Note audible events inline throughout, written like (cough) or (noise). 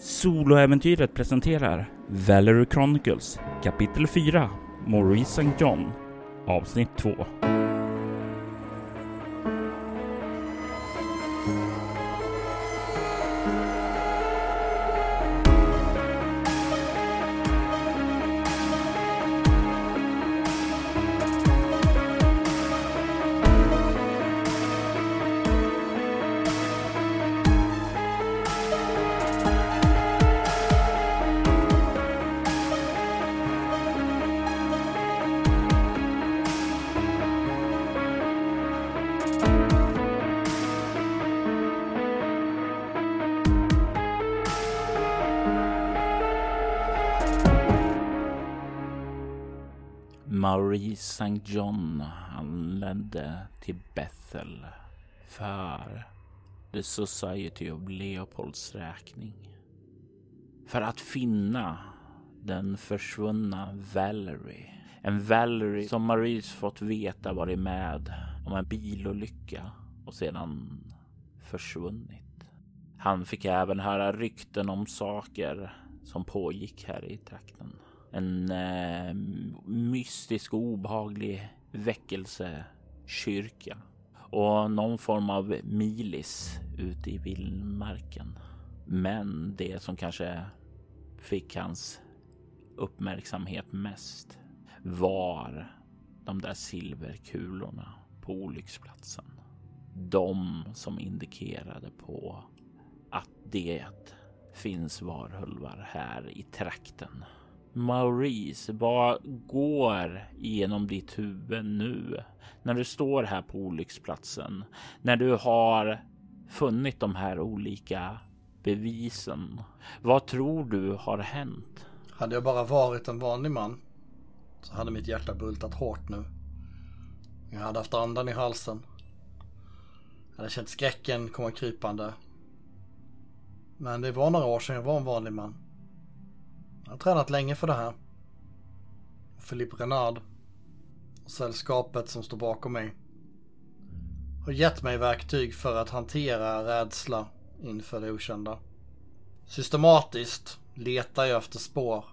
Soloäventyret presenterar Valerie Chronicles kapitel 4 Maurice St. John avsnitt 2 John anlände till Bethel för The Society of Leopolds räkning. För att finna den försvunna Valerie. En Valerie som Maurice fått veta varit med om en bilolycka och sedan försvunnit. Han fick även höra rykten om saker som pågick här i trakten. En eh, mystisk och obehaglig väckelsekyrka och någon form av milis ute i vildmarken. Men det som kanske fick hans uppmärksamhet mest var de där silverkulorna på olycksplatsen. De som indikerade på att det finns varulvar här i trakten. Maurice, vad går genom ditt huvud nu när du står här på olycksplatsen? När du har funnit de här olika bevisen. Vad tror du har hänt? Hade jag bara varit en vanlig man så hade mitt hjärta bultat hårt nu. Jag hade haft andan i halsen. Jag hade känt skräcken komma krypande. Men det var några år sedan jag var en vanlig man. Jag har tränat länge för det här. Philippe Renard och sällskapet som står bakom mig har gett mig verktyg för att hantera rädsla inför det okända. Systematiskt letar jag efter spår.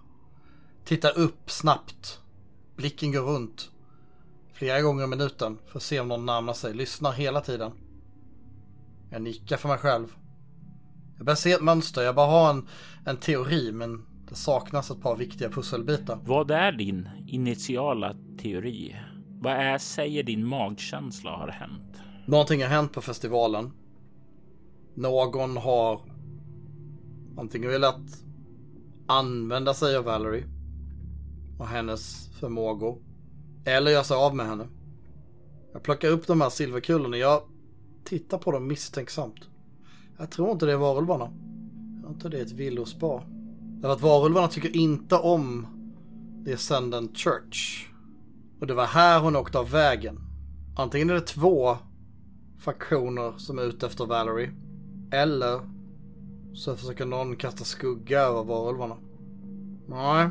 Tittar upp snabbt. Blicken går runt. Flera gånger i minuten för att se om någon närmar sig. Lyssnar hela tiden. Jag nickar för mig själv. Jag börjar se ett mönster. Jag bara har en, en teori men det saknas ett par viktiga pusselbitar. Vad är din initiala teori? Vad är, säger din magkänsla har hänt? Någonting har hänt på festivalen. Någon har antingen velat använda sig av Valerie och hennes förmågor. Eller göra sig av med henne. Jag plockar upp de här silverkulorna. Jag tittar på dem misstänksamt. Jag tror inte det är varulvarna. Jag tror inte det är ett villospar. Därför att varulvarna tycker inte om The Ascendant Church. Och det var här hon åkte av vägen. Antingen är det två faktioner som är ute efter Valerie. Eller så försöker någon kasta skugga över varulvarna. Nej.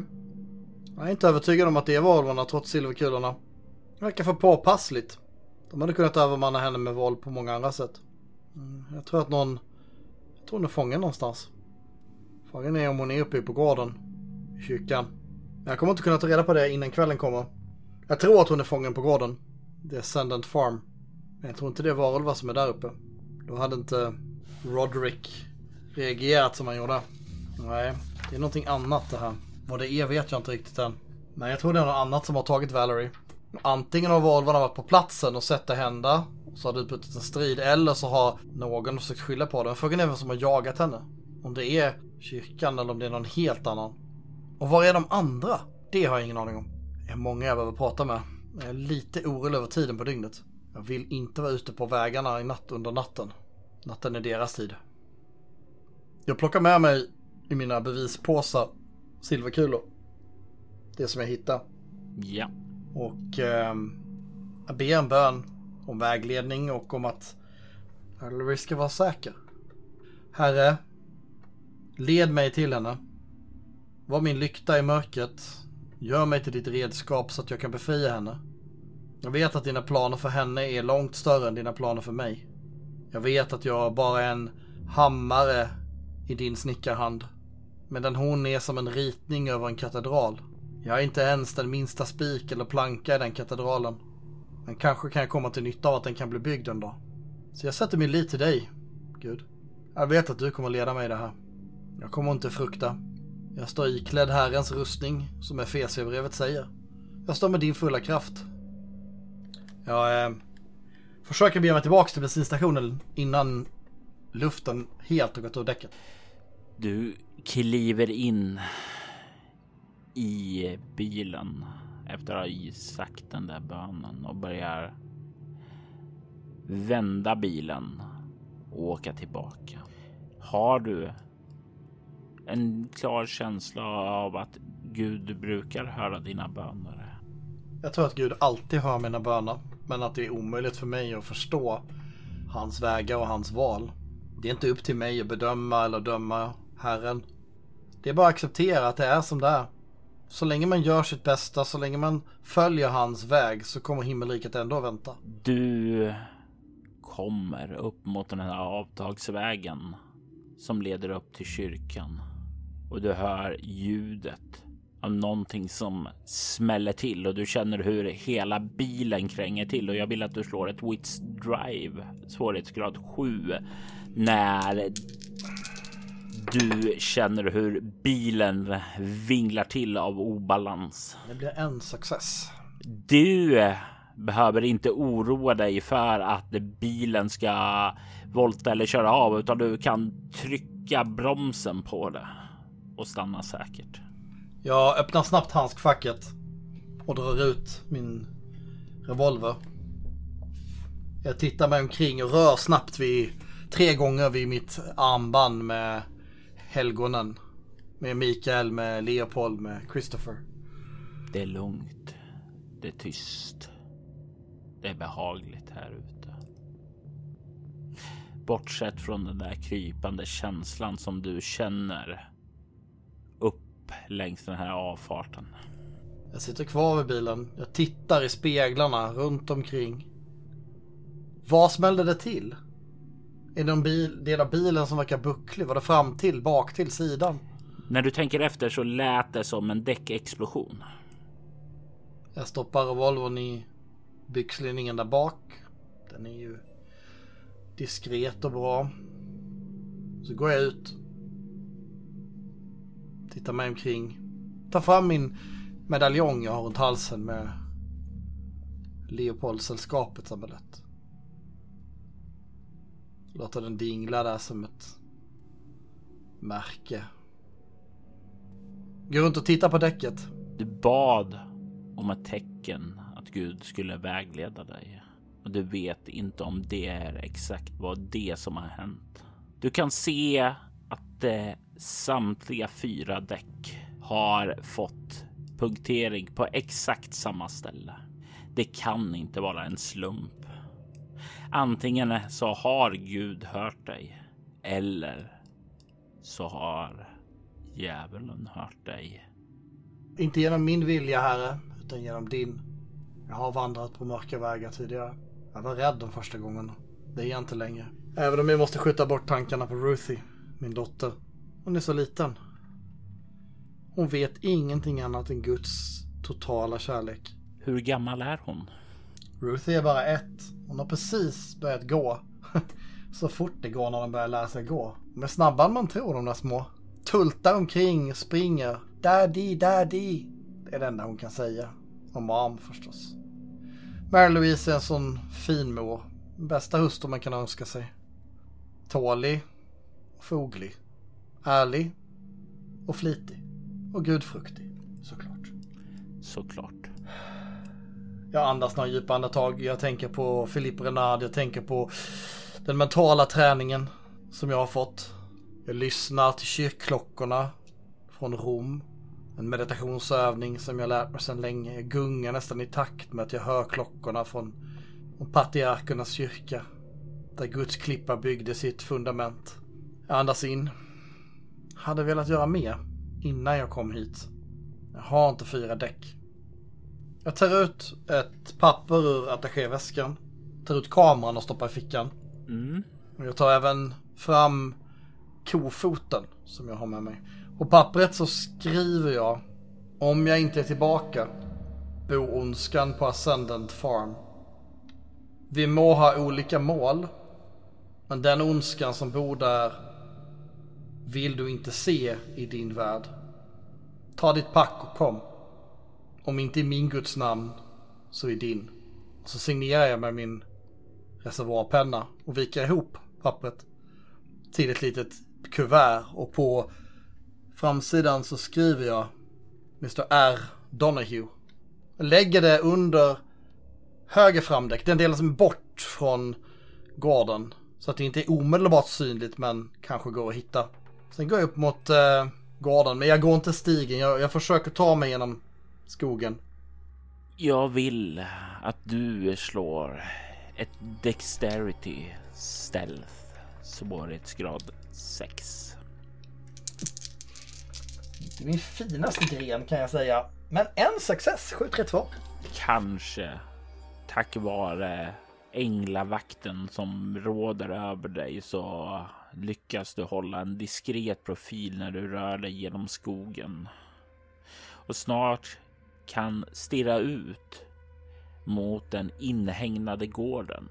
Jag är inte övertygad om att det är varulvarna trots silverkulorna. Det verkar för påpassligt. De hade kunnat övermanna henne med våld på många andra sätt. Mm, jag tror att någon... Jag tror hon är fången någonstans. Frågan är om hon är uppe på gården. I kyrkan. Jag kommer inte kunna ta reda på det innan kvällen kommer. Jag tror att hon är fången på gården. The Ascendant Farm. Men jag tror inte det är varulvar som är där uppe. Då hade inte Roderick reagerat som han gjorde. Nej, det är någonting annat det här. Vad det är vet jag inte riktigt än. Men jag tror det är något annat som har tagit Valerie. Antingen har varulvarna varit på platsen och sett det hända. Och så har det utbrutit en strid. Eller så har någon försökt skylla på det. Frågan är vem som har jagat henne. Om det är kyrkan eller om det är någon helt annan. Och var är de andra? Det har jag ingen aning om. Det är många jag behöver prata med. Jag är lite orolig över tiden på dygnet. Jag vill inte vara ute på vägarna i natt under natten. Natten är deras tid. Jag plockar med mig i mina bevispåsar silverkulor. Det som jag hittar. Ja. Och eh, jag ber en bön om vägledning och om att Valerie ska vara säker. Herre, led mig till henne. Var min lykta i mörkret. Gör mig till ditt redskap så att jag kan befria henne. Jag vet att dina planer för henne är långt större än dina planer för mig. Jag vet att jag bara är en hammare i din snickarhand. Medan hon är som en ritning över en katedral. Jag är inte ens den minsta spik eller planka i den katedralen. Men kanske kan jag komma till nytta av att den kan bli byggd en dag. Så jag sätter min lit till dig, Gud. Jag vet att du kommer leda mig i det här. Jag kommer inte frukta. Jag står iklädd Herrens rustning, som Efesierbrevet säger. Jag står med din fulla kraft. Jag eh, försöker bege mig tillbaka till bensinstationen innan luften helt har gått ur däcket. Du kliver in i bilen efter att ha sagt den där bönen och börjar vända bilen och åka tillbaka. Har du en klar känsla av att Gud brukar höra dina böner? Jag tror att Gud alltid hör mina böner, men att det är omöjligt för mig att förstå hans vägar och hans val. Det är inte upp till mig att bedöma eller döma Herren. Det är bara att acceptera att det är som det är. Så länge man gör sitt bästa, så länge man följer hans väg så kommer himmelriket ändå vänta. Du kommer upp mot den här avtagsvägen som leder upp till kyrkan och du hör ljudet av någonting som smäller till och du känner hur hela bilen kränger till och jag vill att du slår ett Wits Drive svårighetsgrad 7 när du känner hur bilen vinglar till av obalans. Det blir en success. Du behöver inte oroa dig för att bilen ska volta eller köra av utan du kan trycka bromsen på det och stanna säkert. Jag öppnar snabbt handskfacket och drar ut min revolver. Jag tittar mig omkring och rör snabbt vid tre gånger vid mitt armband med helgonen. Med Mikael, med Leopold, med Christopher. Det är lugnt. Det är tyst. Det är behagligt här ute. Bortsett från den där krypande känslan som du känner längs den här avfarten. Jag sitter kvar vid bilen. Jag tittar i speglarna runt omkring. Vad smällde det till? Är det någon bil, del av bilen som verkar bucklig? Var det fram till, bak till, sidan? När du tänker efter så lät det som en däckexplosion. Jag stoppar revolvern i byxlinningen där bak. Den är ju diskret och bra. Så går jag ut. Tittar mig omkring. Tar fram min medaljong jag har runt halsen med Leopoldsällskapets amulett. Låter den dingla där som ett märke. Går runt och tittar på däcket. Du bad om ett tecken att Gud skulle vägleda dig. Och du vet inte om det är exakt vad det som har hänt. Du kan se att eh, samtliga fyra däck har fått punktering på exakt samma ställe. Det kan inte vara en slump. Antingen så har Gud hört dig eller så har djävulen hört dig. Inte genom min vilja, Herre, utan genom din. Jag har vandrat på mörka vägar tidigare. Jag var rädd de första gångerna. Det är jag inte längre. Även om jag måste skjuta bort tankarna på Ruthie, min dotter. Hon är så liten. Hon vet ingenting annat än Guds totala kärlek. Hur gammal är hon? Ruthie är bara ett. Hon har precis börjat gå. (laughs) Så fort det går när de börjar lära sig gå. De är snabbare än man tror de där små. Tultar omkring, springer. Daddy, daddy. Det är det enda hon kan säga. Och mam förstås. Mary Louise är en sån fin mor. Bästa hustru man kan önska sig. Tålig foglig. Ärlig och flitig. Och gudfruktig, såklart. Såklart. Jag andas några djupa andetag. Jag tänker på Philippe Renard. Jag tänker på den mentala träningen som jag har fått. Jag lyssnar till kyrkklockorna från Rom. En meditationsövning som jag lärt mig sedan länge. Jag gungar nästan i takt med att jag hör klockorna från, från patriarkernas kyrka. Där Guds klippa byggde sitt fundament. Jag andas in. Hade velat göra mer innan jag kom hit. Jag har inte fyra däck. Jag tar ut ett papper ur attachéväskan. Tar ut kameran och stoppar i fickan. Mm. Och jag tar även fram kofoten som jag har med mig. På pappret så skriver jag om jag inte är tillbaka bor ondskan på Ascendant Farm. Vi må ha olika mål, men den ondskan som bor där vill du inte se i din värld. Ta ditt pack och kom. Om inte i min Guds namn så i din. Och så signerar jag med min reservoarpenna och viker ihop pappret till ett litet kuvert och på framsidan så skriver jag Mr R Donahue. Lägger det under höger framdäck, den delen som är bort från gården. Så att det inte är omedelbart synligt men kanske går att hitta. Sen går jag upp mot eh, gården men jag går inte stigen. Jag, jag försöker ta mig genom skogen. Jag vill att du slår ett Dexterity Stealth svårighetsgrad 6. Inte min finaste gren kan jag säga. Men en success, 732. Kanske tack vare änglavakten som råder över dig så lyckas du hålla en diskret profil när du rör dig genom skogen. Och snart kan stirra ut mot den inhägnade gården.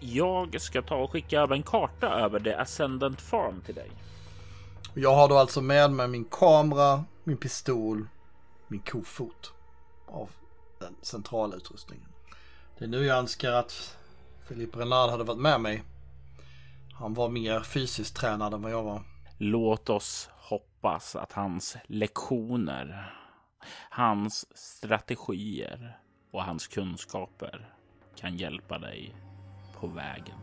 Jag ska ta och skicka över en karta över The Ascendant Farm till dig. Jag har då alltså med mig min kamera, min pistol, min kofot av den centrala utrustningen. Det är nu jag önskar att Philippe Renard hade varit med mig. Han var mer fysiskt tränad än vad jag var. Låt oss hoppas att hans lektioner, hans strategier och hans kunskaper kan hjälpa dig på vägen.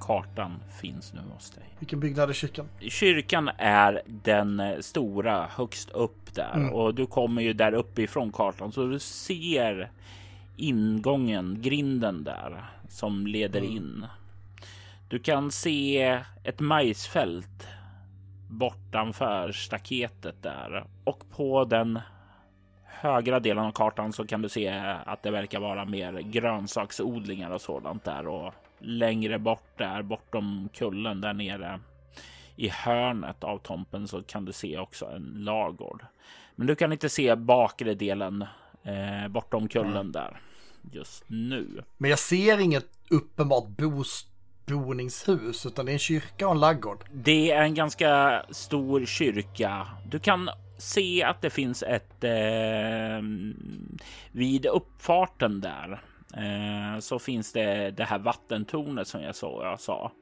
Kartan finns nu hos dig. Vilken byggnad är kyrkan? Kyrkan är den stora högst upp där mm. och du kommer ju där uppifrån kartan så du ser ingången, grinden där som leder mm. in. Du kan se ett majsfält bortanför staketet där och på den högra delen av kartan så kan du se att det verkar vara mer grönsaksodlingar och sådant där och längre bort där bortom kullen där nere i hörnet av tompen så kan du se också en lagård. Men du kan inte se bakre delen eh, bortom kullen mm. där just nu. Men jag ser inget uppenbart bos boningshus utan det är en kyrka och en laggård. Det är en ganska stor kyrka. Du kan se att det finns ett eh, vid uppfarten där eh, så finns det det här vattentornet som jag, så, jag sa.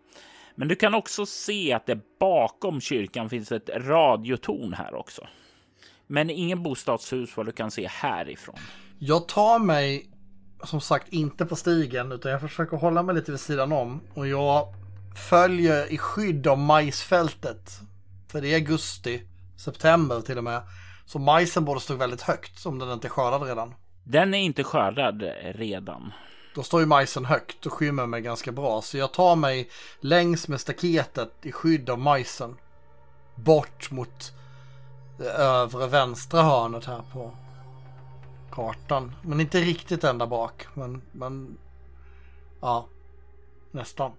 Men du kan också se att det bakom kyrkan finns ett radiotorn här också. Men ingen bostadshus vad du kan se härifrån. Jag tar mig som sagt inte på stigen utan jag försöker hålla mig lite vid sidan om och jag följer i skydd av majsfältet. För det är augusti, september till och med. Så majsen borde stå väldigt högt om den inte är skördad redan. Den är inte skördad redan. Då står ju majsen högt och skymmer mig ganska bra. Så jag tar mig längs med staketet i skydd av majsen. Bort mot det övre vänstra hörnet här på kartan. Men inte riktigt ända bak. Men, men ja, nästan.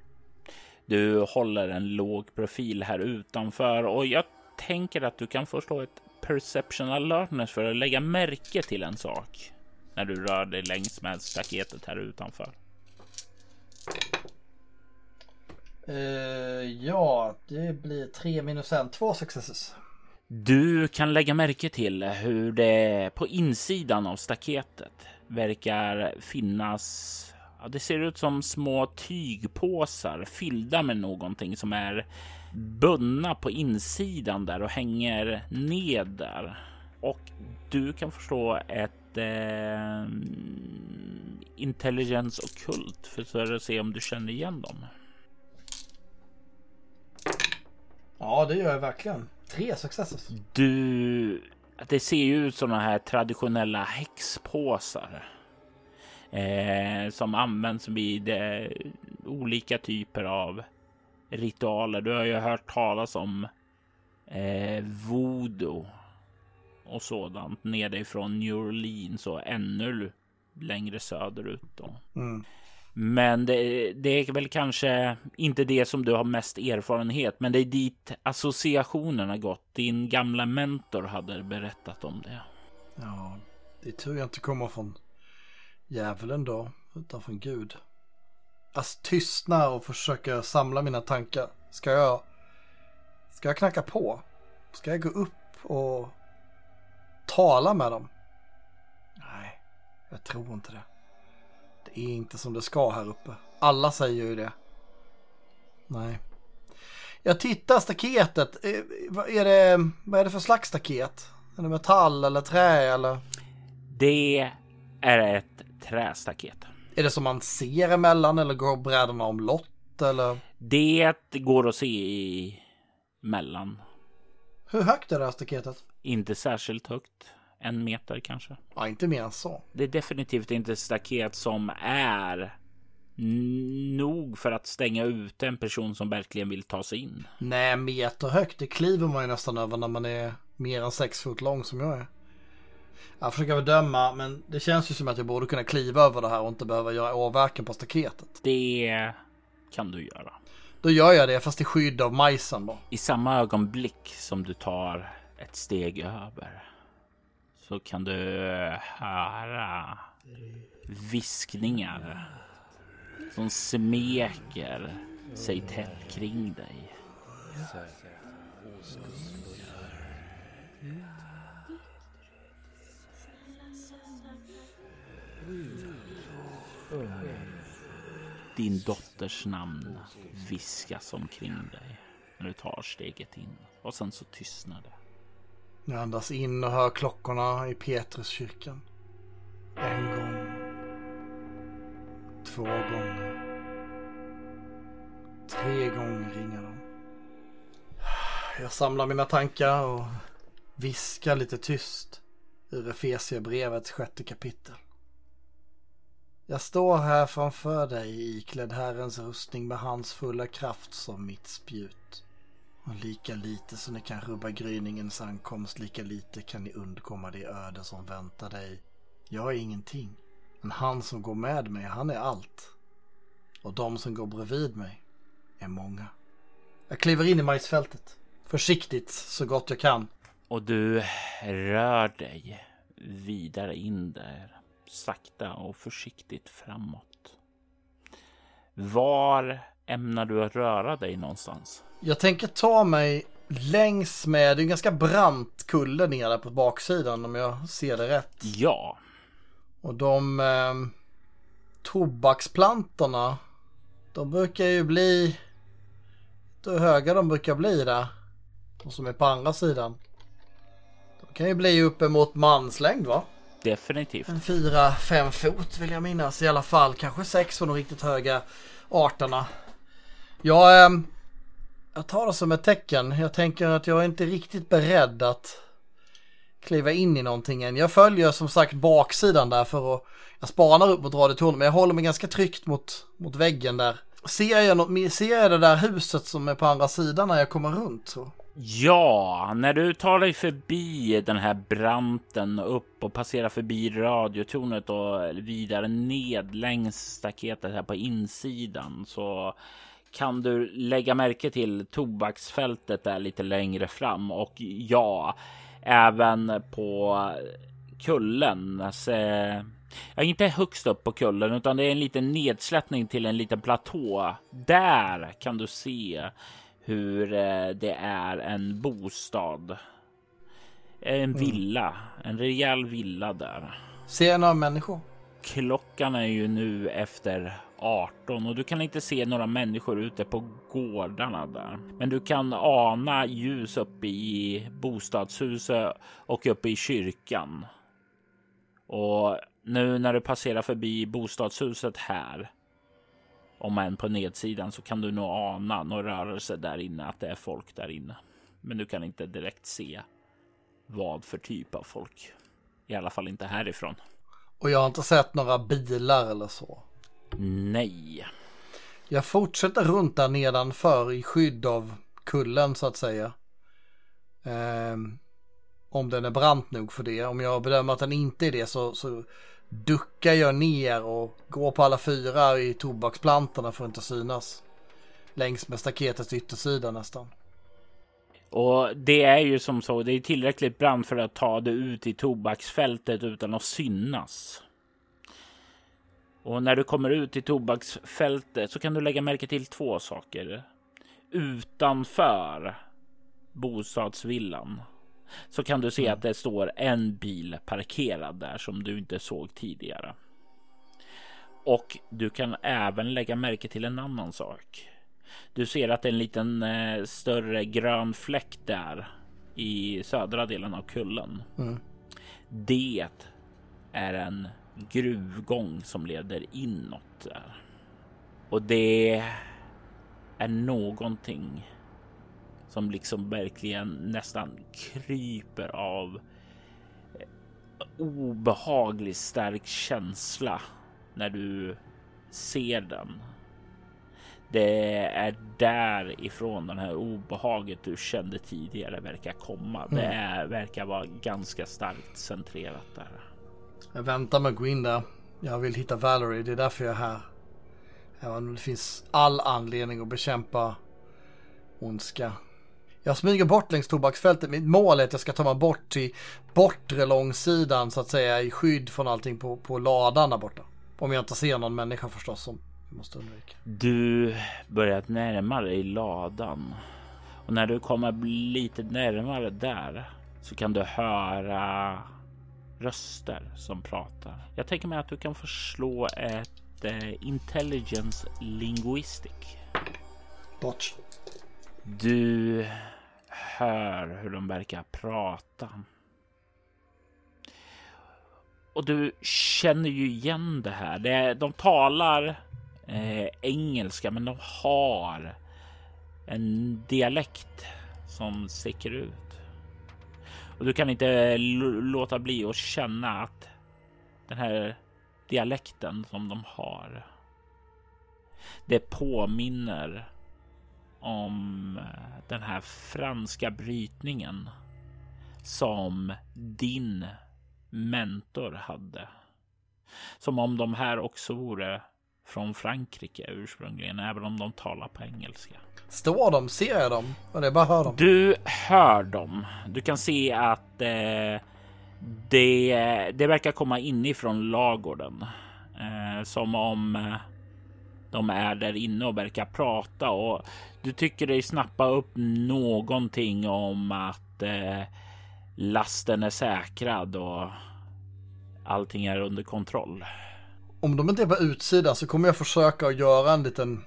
Du håller en låg profil här utanför och jag tänker att du kan förstå ett perception alertness för att lägga märke till en sak när du rör dig längs med staketet här utanför. Uh, ja, det blir 3 minus 1, 2 successes. Du kan lägga märke till hur det på insidan av staketet verkar finnas Ja, det ser ut som små tygpåsar fyllda med någonting som är bundna på insidan där och hänger ned där. Och du kan förstå ett eh, intelligens och kult för att se om du känner igen dem. Ja, det gör jag verkligen. Tre successes. Du, det ser ju ut som de här traditionella häxpåsar. Eh, som används vid eh, olika typer av ritualer. Du har ju hört talas om eh, voodoo och sådant nere ifrån New Orleans och ännu längre söderut. Då. Mm. Men det, det, är väl kanske inte det som du har mest erfarenhet, men det är dit associationerna gått. Din gamla mentor hade berättat om det. Ja, det är tur jag inte kommer från djävulen då, utan från Gud. Alltså tystna och försöka samla mina tankar. Ska jag, ska jag knacka på? Ska jag gå upp och tala med dem? Nej, jag tror inte det. Det är inte som det ska här uppe. Alla säger ju det. Nej. Jag tittar staketet. Eh, är det, vad är det för slags staket? Är det metall eller trä eller? Det är ett trästaket. Är det som man ser emellan eller går brädorna omlott eller? Det går att se emellan. Hur högt är det här staketet? Inte särskilt högt. En meter kanske. Ja, inte mer än så. Det är definitivt inte ett staket som är nog för att stänga ute en person som verkligen vill ta sig in. Nej, meter högt, det kliver man ju nästan över när man är mer än sex fot lång som jag är. Jag försöker bedöma, men det känns ju som att jag borde kunna kliva över det här och inte behöva göra åverkan på staketet. Det kan du göra. Då gör jag det, fast i skydd av majsen då. I samma ögonblick som du tar ett steg över så kan du eh, höra viskningar som smeker sig tätt kring dig. Din dotters namn viskas omkring dig när du tar steget in och sen så tystnar det. Jag andas in och hör klockorna i Petruskyrkan. En gång. Två gånger. Tre gånger ringer de. Jag samlar mina tankar och viskar lite tyst ur Efesierbrevets sjätte kapitel. Jag står här framför dig iklädd Herrens rustning med hans fulla kraft som mitt spjut. Och lika lite som ni kan rubba gryningens ankomst, lika lite kan ni undkomma det öde som väntar dig. Jag är ingenting, men han som går med mig, han är allt. Och de som går bredvid mig är många. Jag kliver in i majsfältet. Försiktigt, så gott jag kan. Och du rör dig vidare in där. Sakta och försiktigt framåt. Var ämnar du att röra dig någonstans? Jag tänker ta mig längs med, det är en ganska brant kulle nere på baksidan om jag ser det rätt. Ja. Och de eh, tobaksplantorna, de brukar ju bli, hur höga de brukar bli där. De som är på andra sidan. De kan ju bli uppemot manslängd va? Definitivt. En fyra, fem fot vill jag minnas i alla fall. Kanske sex för de riktigt höga arterna. Jag, eh, jag tar det som ett tecken. Jag tänker att jag är inte riktigt beredd att kliva in i någonting än. Jag följer som sagt baksidan där för att jag spanar upp mot radiotornet men jag håller mig ganska tryggt mot, mot väggen där. Ser jag, något, ser jag det där huset som är på andra sidan när jag kommer runt? Så? Ja, när du tar dig förbi den här branten upp och passerar förbi radiotornet och vidare ned längs staketet här på insidan så kan du lägga märke till tobaksfältet där lite längre fram och ja, även på kullen. Alltså, ja, inte högst upp på kullen, utan det är en liten nedsläppning till en liten platå. Där kan du se hur eh, det är en bostad. En mm. villa, en rejäl villa där. Ser jag några människor? Klockan är ju nu efter 18 och du kan inte se några människor ute på gårdarna där. Men du kan ana ljus uppe i bostadshuset och uppe i kyrkan. Och nu när du passerar förbi bostadshuset här, om än på nedsidan, så kan du nog ana några rörelser där inne, att det är folk där inne. Men du kan inte direkt se vad för typ av folk. I alla fall inte härifrån. Och jag har inte sett några bilar eller så. Nej. Jag fortsätter runt där nedanför i skydd av kullen så att säga. Um, om den är brant nog för det. Om jag bedömer att den inte är det så, så duckar jag ner och går på alla fyra i tobaksplantorna för att inte synas. Längs med staketets yttersida nästan. Och det är ju som så, det är tillräckligt brant för att ta det ut i tobaksfältet utan att synas. Och när du kommer ut i tobaksfältet så kan du lägga märke till två saker. Utanför bostadsvillan så kan du se mm. att det står en bil parkerad där som du inte såg tidigare. Och du kan även lägga märke till en annan sak. Du ser att det är en liten eh, större grön fläck där i södra delen av kullen. Mm. Det är en gruvgång som leder inåt där. Och det är någonting som liksom verkligen nästan kryper av eh, obehaglig stark känsla när du ser den. Det är därifrån den här obehaget du kände tidigare verkar komma. Mm. Det är, verkar vara ganska starkt centrerat där. Jag väntar med att gå in där. Jag vill hitta Valerie, det är därför jag är här. Även det finns all anledning att bekämpa ondska. Jag smyger bort längs tobaksfältet. Mitt mål är att jag ska ta mig bort till bortre långsidan så att säga i skydd från allting på, på ladan där borta. Om jag inte ser någon människa förstås som vi måste undvika. Du börjar närma dig ladan. Och när du kommer lite närmare där så kan du höra röster som pratar. Jag tänker mig att du kan förslå ett eh, intelligence linguistic. Botch. Du hör hur de verkar prata. Och du känner ju igen det här. Det, de talar eh, engelska, men de har en dialekt som sticker ut. Och du kan inte låta bli att känna att den här dialekten som de har. Det påminner om eh, den här franska brytningen som din mentor hade. Som om de här också vore från Frankrike ursprungligen, även om de talar på engelska. Står de? Ser jag dem? Eller bara hör dem? Du hör dem. Du kan se att eh, det, det verkar komma inifrån lagården. Eh, som om eh, de är där inne och verkar prata och du tycker dig snappa upp någonting om att eh, lasten är säkrad och allting är under kontroll. Om de inte är på utsidan så kommer jag försöka att göra en liten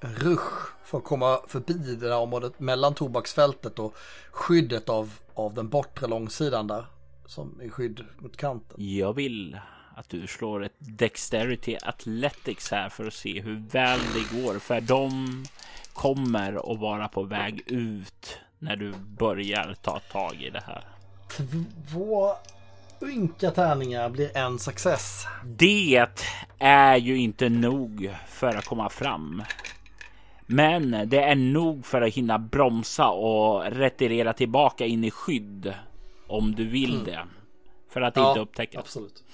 rush för att komma förbi det där området mellan tobaksfältet och skyddet av, av den bortre långsidan där som är skydd mot kanten. Jag vill att du slår ett Dexterity Athletics här för att se hur väl det går för de kommer att vara på väg ut när du börjar ta tag i det här. Två ynka tärningar blir en success. Det är ju inte nog för att komma fram. Men det är nog för att hinna bromsa och retirera tillbaka in i skydd om du vill mm. det. För att ja, inte upptäcka. Absolut.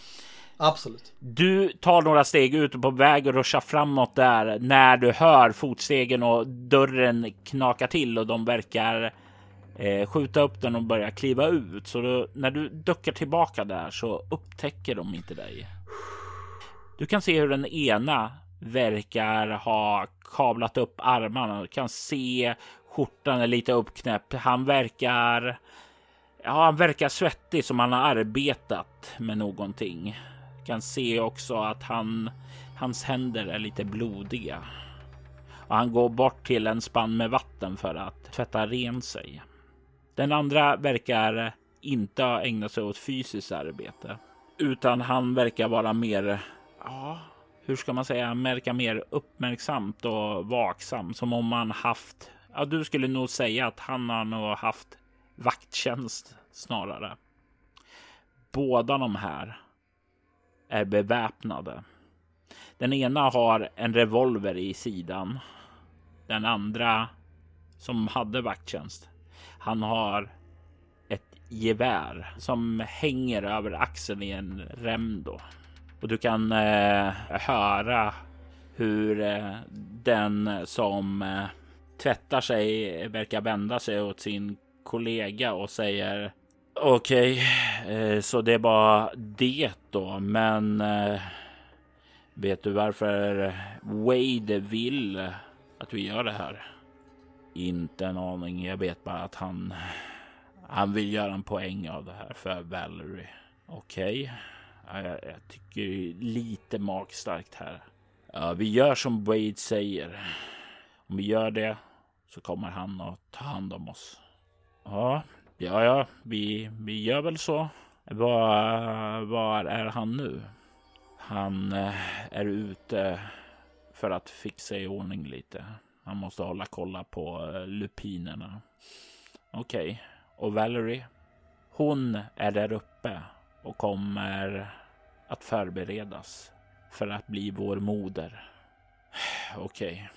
Absolut. Du tar några steg ut på väg och ruschar framåt där när du hör fotstegen och dörren knaka till och de verkar eh, skjuta upp den och börja kliva ut. Så då, när du duckar tillbaka där så upptäcker de inte dig. Du kan se hur den ena verkar ha kavlat upp armarna. Du kan se skjortan är lite uppknäppt. Han verkar Ja, han verkar svettig som han har arbetat med någonting. Du Kan se också att han, hans händer är lite blodiga. Och han går bort till en spann med vatten för att tvätta ren sig. Den andra verkar inte ha ägnat sig åt fysiskt arbete, utan han verkar vara mer, ja, hur ska man säga, märka mer uppmärksamt och vaksam som om han haft, ja, du skulle nog säga att han har nog haft vakttjänst snarare. Båda de här är beväpnade. Den ena har en revolver i sidan. Den andra som hade vakttjänst. Han har ett gevär som hänger över axeln i en rem då. och du kan eh, höra hur eh, den som eh, tvättar sig verkar vända sig åt sin kollega och säger okej, okay, eh, så det är bara det då, men eh, vet du varför Wade vill att vi gör det här? Inte en aning. Jag vet bara att han han vill göra en poäng av det här för Valerie. Okej, okay. jag, jag, tycker lite magstarkt här. Ja, vi gör som Wade säger. Om vi gör det så kommer han att ta hand om oss. Ja, ja, ja, vi, vi gör väl så. Var, var är han nu? Han eh, är ute för att fixa i ordning lite. Han måste hålla kolla på eh, lupinerna. Okej, okay. och Valerie? Hon är där uppe och kommer att förberedas för att bli vår moder. (sighs) Okej. Okay.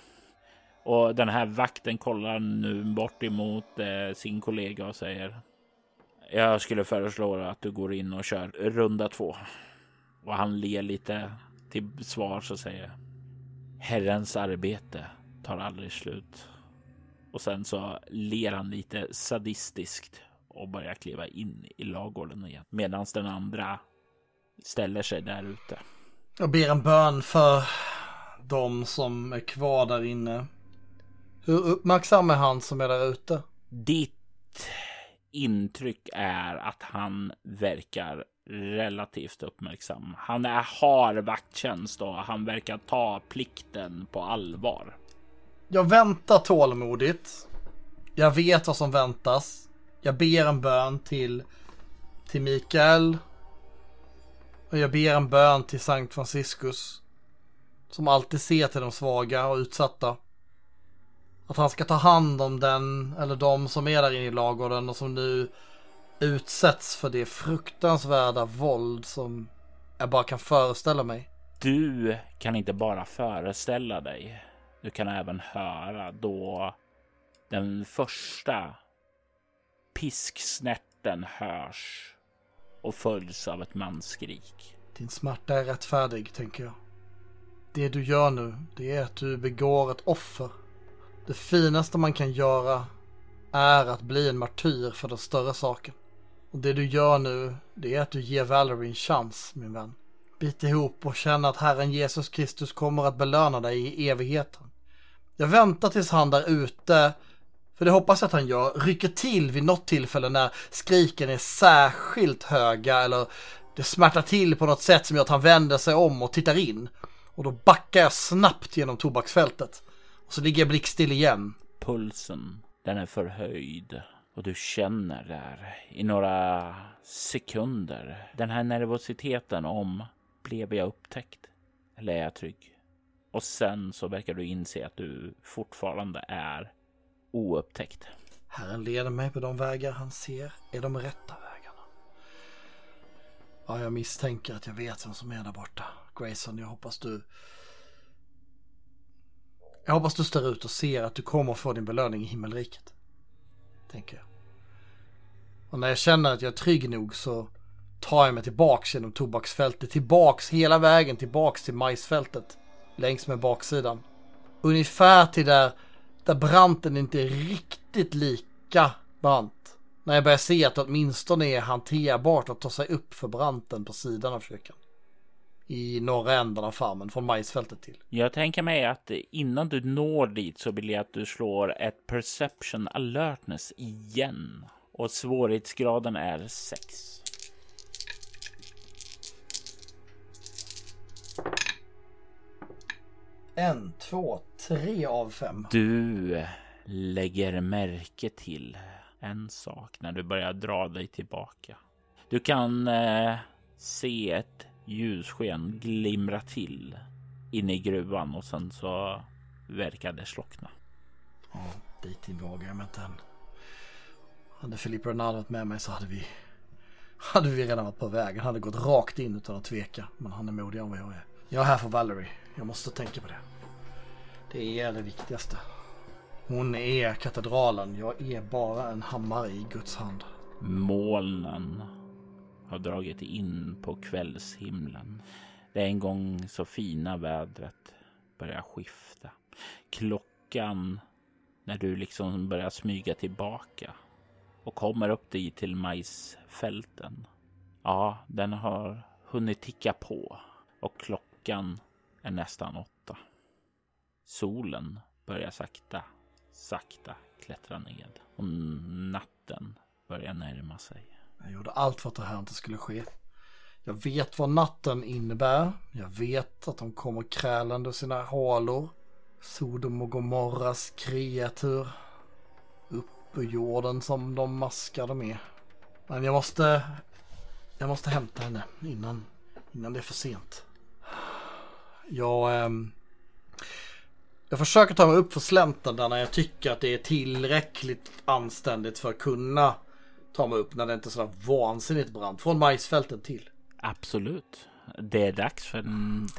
Och den här vakten kollar nu bort emot eh, sin kollega och säger. Jag skulle föreslå att du går in och kör runda två. Och han ler lite till svar och säger. Herrens arbete tar aldrig slut. Och sen så ler han lite sadistiskt och börjar kliva in i lagården igen. Medan den andra ställer sig där ute. Jag ber en bön för de som är kvar där inne. Hur uppmärksam är han som är där ute? Ditt intryck är att han verkar relativt uppmärksam. Han är, har vakttjänst och han verkar ta plikten på allvar. Jag väntar tålmodigt. Jag vet vad som väntas. Jag ber en bön till, till Mikael. Och jag ber en bön till Sankt Franciscus. Som alltid ser till de svaga och utsatta. Att han ska ta hand om den eller de som är där inne i lagården och som nu utsätts för det fruktansvärda våld som jag bara kan föreställa mig. Du kan inte bara föreställa dig. Du kan även höra då den första pisksnärten hörs och följs av ett manskrik. Din smärta är rättfärdig, tänker jag. Det du gör nu, det är att du begår ett offer. Det finaste man kan göra är att bli en martyr för den större saken. Och det du gör nu, det är att du ger Valerie en chans, min vän. Bit ihop och känn att Herren Jesus Kristus kommer att belöna dig i evigheten. Jag väntar tills han där ute, för det hoppas jag att han gör, rycker till vid något tillfälle när skriken är särskilt höga eller det smärtar till på något sätt som gör att han vänder sig om och tittar in. Och då backar jag snabbt genom tobaksfältet. Och så ligger jag blickstill igen. Pulsen, den är förhöjd. Och du känner där i några sekunder den här nervositeten om blev jag upptäckt? Eller är jag trygg? Och sen så verkar du inse att du fortfarande är oupptäckt. Herren leder mig på de vägar han ser är de rätta vägarna. Ja, jag misstänker att jag vet vem som är där borta. Grayson, jag hoppas du... Jag hoppas du står ut och ser att du kommer få din belöning i himmelriket. Tänker jag. Och när jag känner att jag är trygg nog så tar jag mig tillbaks genom tobaksfältet. Tillbaks hela vägen tillbaks till majsfältet längs med baksidan. Ungefär till där, där branten inte är riktigt lika brant. När jag börjar se att det åtminstone är hanterbart att ta sig upp för branten på sidan av kyrkan. I norra änden av farmen, från majsfältet till. Jag tänker mig att innan du når dit så vill jag att du slår ett perception alertness igen. Och svårighetsgraden är 6. En, två, tre av fem. Du lägger märke till en sak när du börjar dra dig tillbaka. Du kan eh, se ett ljussken glimra till inne i gruvan och sen så verkar det slockna. Ja, dit vågar jag mig inte än. Hade Filippo Ronaldo varit med mig så hade vi hade vi redan varit på vägen. Han hade gått rakt in utan att tveka. Men han är modigare än vad jag är. Jag är här för Valerie. Jag måste tänka på det. Det är det viktigaste. Hon är katedralen. Jag är bara en hammare i Guds hand. Molnen har dragit in på kvällshimlen. det en gång så fina vädret börjar skifta. Klockan när du liksom börjar smyga tillbaka och kommer upp dit till majsfälten. Ja, den har hunnit ticka på och klockan Klockan är nästan åtta. Solen börjar sakta, sakta klättra ned och natten börjar närma sig. Jag gjorde allt för att det här inte skulle ske. Jag vet vad natten innebär. Jag vet att de kommer krälande sina halor. Sodom och Gomorras kreatur. Upp ur jorden som de maskade med. Men jag måste... Jag måste hämta henne innan, innan det är för sent. Jag... Eh, jag försöker ta mig upp för slänten där när jag tycker att det är tillräckligt anständigt för att kunna ta mig upp när det inte är så vansinnigt brant. Från majsfälten till. Absolut. Det är dags för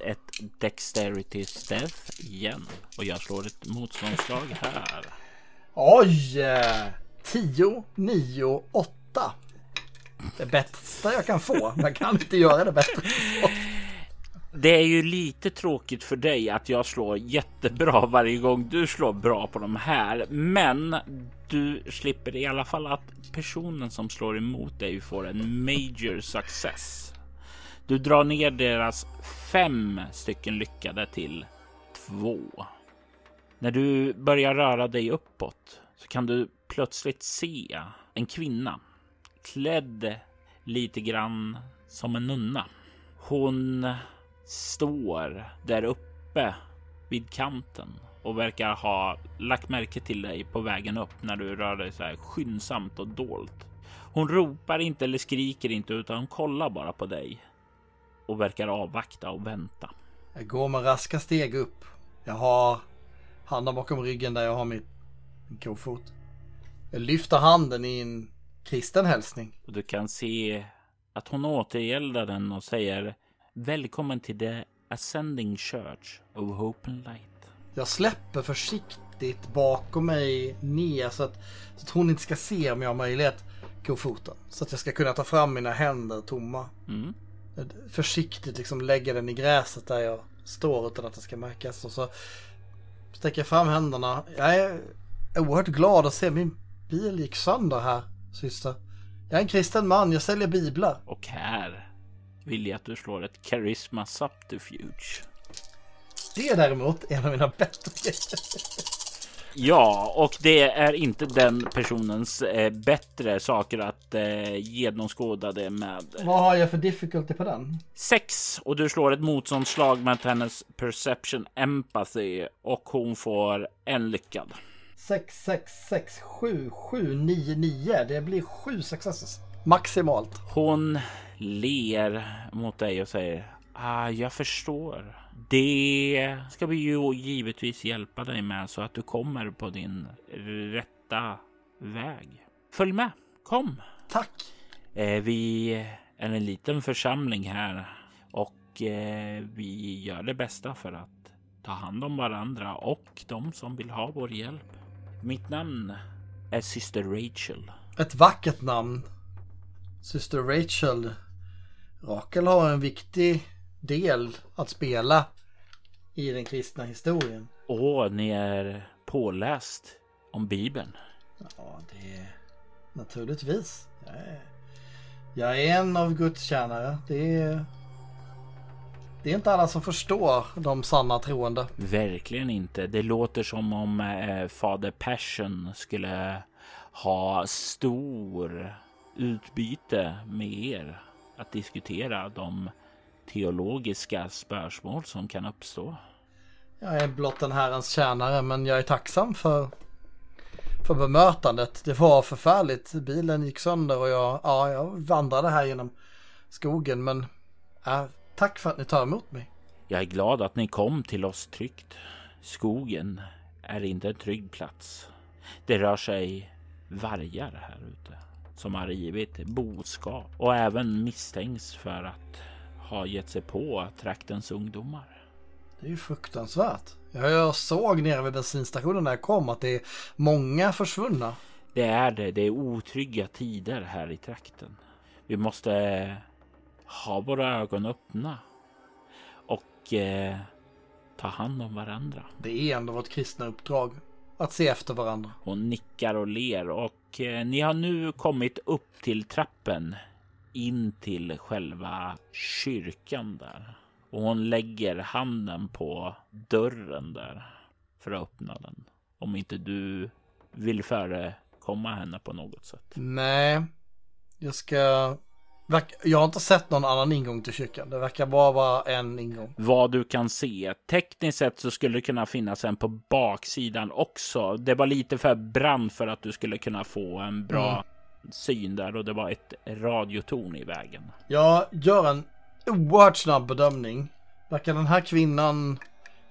ett Dexterity Stealth igen. Och jag slår ett motståndslag här. Oj! 10, 9, 8. Det bästa jag kan få. Man kan inte göra det bättre. Det är ju lite tråkigt för dig att jag slår jättebra varje gång du slår bra på de här. Men du slipper i alla fall att personen som slår emot dig får en major success. Du drar ner deras fem stycken lyckade till två. När du börjar röra dig uppåt så kan du plötsligt se en kvinna klädd lite grann som en nunna. Hon står där uppe vid kanten och verkar ha lagt märke till dig på vägen upp när du rör dig så här skyndsamt och dolt. Hon ropar inte eller skriker inte utan kollar bara på dig och verkar avvakta och vänta. Jag går med raska steg upp. Jag har handen bakom ryggen där jag har min kofot. Jag lyfter handen i en kristen hälsning. Och du kan se att hon återgäldar den och säger Välkommen till The Ascending Church of Hope and Light. Jag släpper försiktigt bakom mig ner så att, så att hon inte ska se om jag har möjlighet kofoten. Så att jag ska kunna ta fram mina händer tomma. Mm. Försiktigt liksom lägga den i gräset där jag står utan att det ska märkas. Och så sträcker jag fram händerna. Jag är oerhört glad att se min bil gick sönder här, syster. Jag är en kristen man, jag säljer biblar. Och här vill jag att du slår ett Charisma Subterfuge. Det är däremot en av mina bättre Ja, och det är inte den personens eh, bättre saker att eh, genomskåda det med. Vad har jag för difficulty på den? Sex och du slår ett motståndslag med hennes perception empathy och hon får en lyckad. 6, 6, 6, 7, 7, 9, 9. Det blir sju successes. Maximalt. Hon ler mot dig och säger ah, jag förstår. Det ska vi ju givetvis hjälpa dig med så att du kommer på din rätta väg. Följ med, kom. Tack. Eh, vi är en liten församling här och eh, vi gör det bästa för att ta hand om varandra och de som vill ha vår hjälp. Mitt namn är Syster Rachel. Ett vackert namn. Syster Rachel. Rakel har en viktig del att spela i den kristna historien. Och ni är påläst om Bibeln. Ja, det är naturligtvis. Jag är, jag är en av Guds tjänare. Det är, det är inte alla som förstår de sanna troende. Verkligen inte. Det låter som om eh, Fader Passion skulle ha stor utbyte med er att diskutera de teologiska spörsmål som kan uppstå. Jag är blott en Herrens tjänare men jag är tacksam för, för bemötandet. Det var förfärligt. Bilen gick sönder och jag, ja, jag vandrade här genom skogen men äh, tack för att ni tar emot mig. Jag är glad att ni kom till oss tryggt. Skogen är inte en trygg plats. Det rör sig vargar här ute som har rivit boskap och även misstänks för att ha gett sig på traktens ungdomar. Det är ju fruktansvärt. Jag såg nere vid bensinstationen när jag kom att det är många försvunna. Det är det. Det är otrygga tider här i trakten. Vi måste ha våra ögon öppna. och eh, ta hand om varandra. Det är ändå vårt kristna uppdrag att se efter varandra. Hon nickar och ler och eh, ni har nu kommit upp till trappen in till själva kyrkan där. Och hon lägger handen på dörren där för att öppna den. Om inte du vill förekomma henne på något sätt. Nej, jag ska... Jag har inte sett någon annan ingång till kyrkan. Det verkar bara vara en ingång. Vad du kan se. Tekniskt sett så skulle det kunna finnas en på baksidan också. Det var lite för brant för att du skulle kunna få en bra mm. syn där och det var ett radiotorn i vägen. Jag gör en oerhört snabb bedömning. Verkar den här kvinnan,